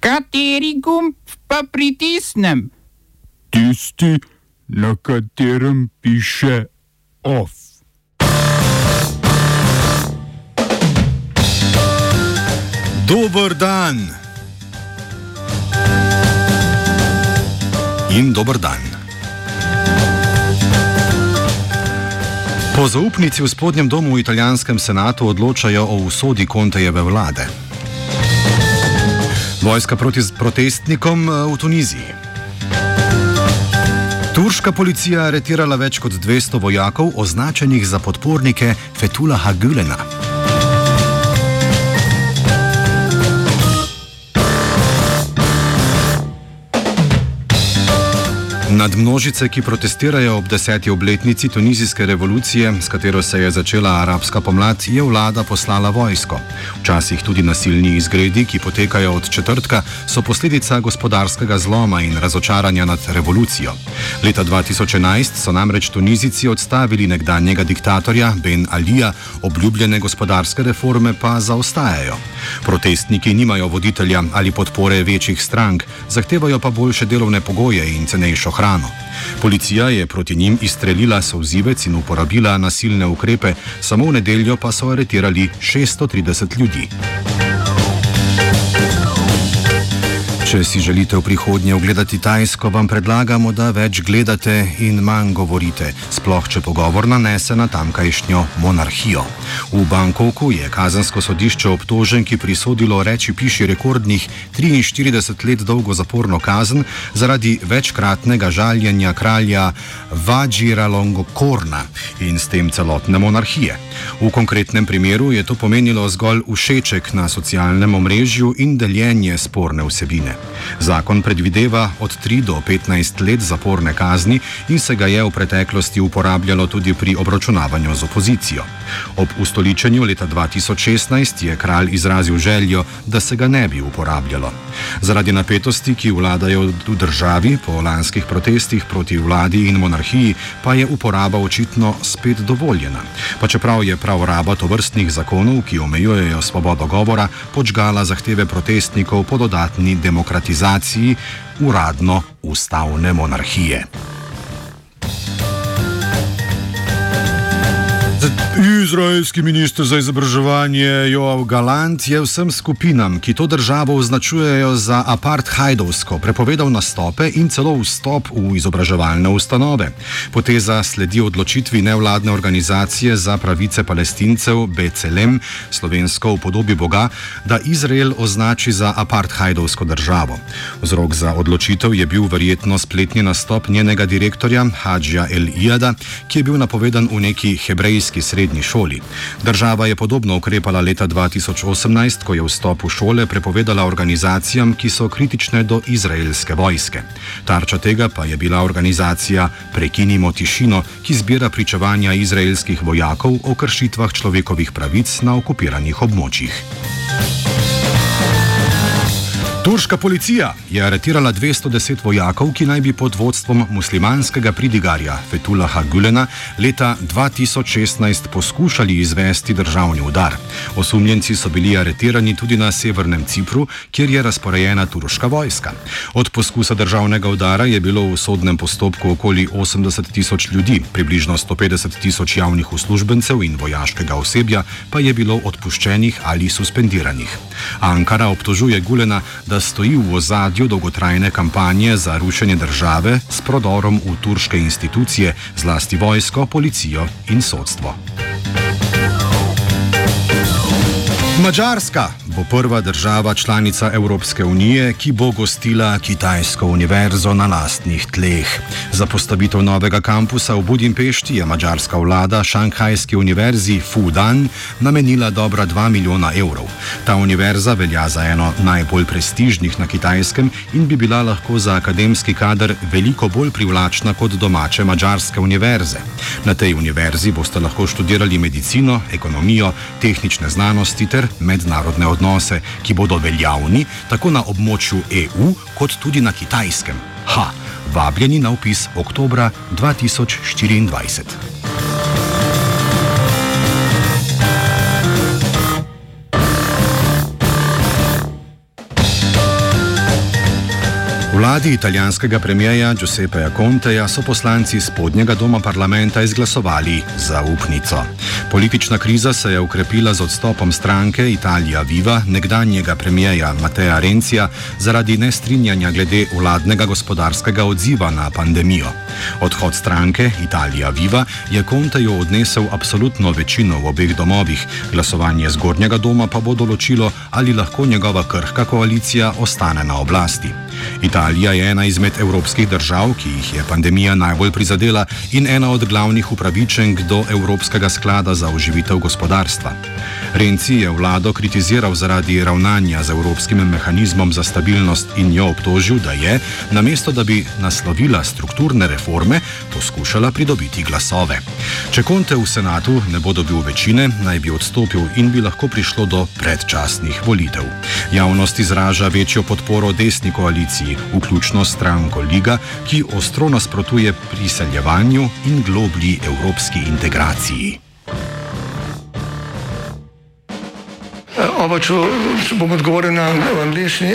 Kateri gumb pa pritisnem? Tisti, na katerem piše OF. Dober dan. In dober dan. Po zaupnici v spodnjem domu v italijanskem senatu odločajo o usodi Kontejeve vlade. Vojska proti protestnikom eh, v Tuniziji. Turška policija aretirala več kot 200 vojakov, označenih za podpornike Fetulaha Gülena. Nad množice, ki protestirajo ob deseti obletnici tunizijske revolucije, s katero se je začela arabska pomlad, je vlada poslala vojsko. Včasih tudi nasilni izgredi, ki potekajo od četrtka, so posledica gospodarskega zloma in razočaranja nad revolucijo. Leta 2011 so namreč Tunizici odstavili nekdanjega diktatorja Ben Alija, obljubljene gospodarske reforme pa zaostajajo. Protestniki nimajo voditelja ali podpore večjih strank, zahtevajo pa boljše delovne pogoje in cenejšo hrano. Policija je proti njim izstrelila sozivec in uporabila nasilne ukrepe, samo v nedeljo pa so aretirali 630 ljudi. Če si želite v prihodnje ogledati Tajsko, vam predlagamo, da več gledate in manj govorite, sploh če pogovor nanese na tamkajšnjo monarhijo. V Bangkoku je kazansko sodišče obtožen, ki prisodilo reči piši rekordnih 43 let dolgo zaporno kazen zaradi večkratnega žaljenja kralja Vajira Longokorna in s tem celotne monarhije. V konkretnem primeru je to pomenilo zgolj všeček na socialnem omrežju in deljenje sporne vsebine. Zakon predvideva od 3 do 15 let zaporne kazni in se ga je v preteklosti uporabljalo tudi pri obračunavanju z opozicijo. Ob ustoličenju leta 2016 je kralj izrazil željo, da se ga ne bi uporabljalo. Zaradi napetosti, ki vladajo v državi po lanskih protestih proti vladi in monarhiji, pa je uporaba očitno spet dovoljena. Pa čeprav je prav raba tovrstnih zakonov, ki omejujejo svobodo govora, počgala zahteve protestnikov po dodatni demokraciji demokratizaciji uradno ustavne monarhije. Izraelski ministr za izobraževanje Joav Galant je vsem skupinam, ki to državo označujejo za apartheidovsko, prepovedal nastope in celo vstop v izobraževalne ustanove. Poteza sledi odločitvi nevladne organizacije za pravice palestincev BCLM, slovensko v podobi Boga, da Izrael označi za apartheidovsko državo. Vzrok za odločitev je bil verjetno spletni nastop njenega direktorja Hadžja El Iada, ki je bil napovedan v neki hebrejski srednji šoli. Država je podobno ukrepala leta 2018, ko je vstop v šole prepovedala organizacijam, ki so kritične do izraelske vojske. Tarča tega pa je bila organizacija Prekinimo tišino, ki zbira pričevanja izraelskih vojakov o kršitvah človekovih pravic na okupiranih območjih. Turška policija je aretirala 210 vojakov, ki naj bi pod vodstvom muslimanskega pridigarja Fetulaha Gülena leta 2016 poskušali izvesti državni udar. Osumljenci so bili aretirani tudi na severnem Cipru, kjer je razporejena turška vojska. Od poskusa državnega udara je bilo v sodnem postopku okoli 80 tisoč ljudi, približno 150 tisoč javnih uslužbencev in vojaškega osebja pa je bilo odpuščenih ali suspendiranih. Ankara obtožuje Gülena, da stoji v ozadju dolgotrajne kampanje za rušenje države s prodorom v turške institucije, zlasti vojsko, policijo in sodstvo. Mačarska bo prva država članica Evropske unije, ki bo gostila Kitajsko univerzo na lastnih tleh. Za postavitev novega kampusa v Budimpešti je mačarska vlada Šanghajski univerzi Fudan namenila dobra 2 milijona evrov. Ta univerza velja za eno najbolj prestižnih na Kitajskem in bi bila lahko za akademski kader veliko bolj privlačna kot domače mačarske univerze. Na tej univerzi boste lahko študirali medicino, ekonomijo, tehnične znanosti ter mednarodne odnose, ki bodo veljavni tako na območju EU, kot tudi na kitajskem. Ha, vabljeni na upis oktobra 2024. vladi italijanskega premijeja Giuseppeja Conteja so poslanci spodnjega doma parlamenta izglasovali zaupnico. Politična kriza se je ukrepila z odstopom stranke Italija Viva, nekdanjega premijeja Mateja Rencija, zaradi nestrinjanja glede vladnega gospodarskega odziva na pandemijo. Odhod stranke Italija Viva je Conteju odnesel absolutno večino v obeh domovih, glasovanje zgornjega doma pa bo določilo, ali lahko njegova krhka koalicija ostane na oblasti. Italija je ena izmed evropskih držav, ki jih je pandemija najbolj prizadela in ena od glavnih upravičenk do Evropskega sklada za oživitev gospodarstva. Renci je vlado kritiziral zaradi ravnanja z Evropskim mehanizmom za stabilnost in jo obtožil, da je, namesto da bi naslovila strukturne reforme, poskušala pridobiti glasove. Če Konte v senatu ne bo dobil večine, naj bi odstopil in bi lahko prišlo do predčasnih volitev. Javnost izraža večjo podporo desni koaliciji, vključno stranko Liga, ki ostro nasprotuje priseljevanju in globlji evropski integraciji. Oba, če, če bom odgovoril na angliški.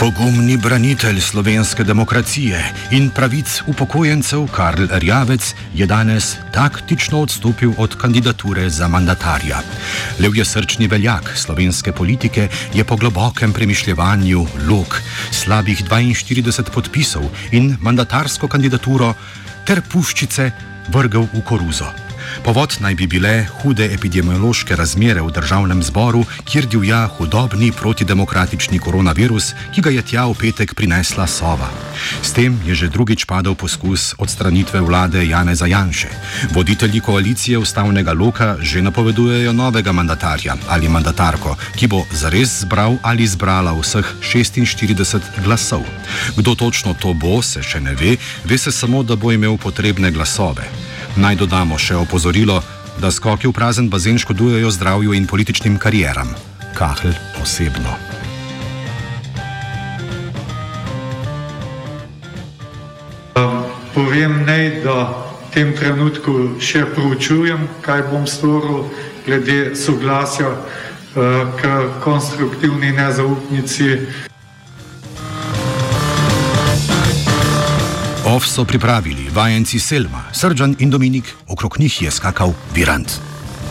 Pogumni branitelj slovenske demokracije in pravic upokojencev Karl Rjavec je danes taktično odstopil od kandidature za mandatarja. Levje srčni veljak slovenske politike je po globokem premišljevanju lok slabih 42 podpisov in mandatarsko kandidaturo ter puščice vrgel v koruzo. Povod naj bi bile hude epidemiološke razmere v državnem zboru, kjer divja hudobni protidemokratični koronavirus, ki ga je tja v petek prinesla sova. S tem je že drugič padel poskus odstranitve vlade Janeza Janše. Voditelji koalicije ustavnega loka že napovedujejo novega mandatarja ali mandatarko, ki bo zares zbral ali zbrala vseh 46 glasov. Kdo točno to bo, se še ne ve, ve se samo, da bo imel potrebne glasove. Naj dodamo še opozorilo, da skoki v prazen bazen škodujejo zdravju in političnim karieram. Kahl osebno. Povem naj, da v tem trenutku še proučujem, kaj bom storil glede soglasja eh, k konstruktivni nezaupnici. Ov so pripravili vajenci Selma, Srdžan in Dominik, okrog njih je skakal Virant.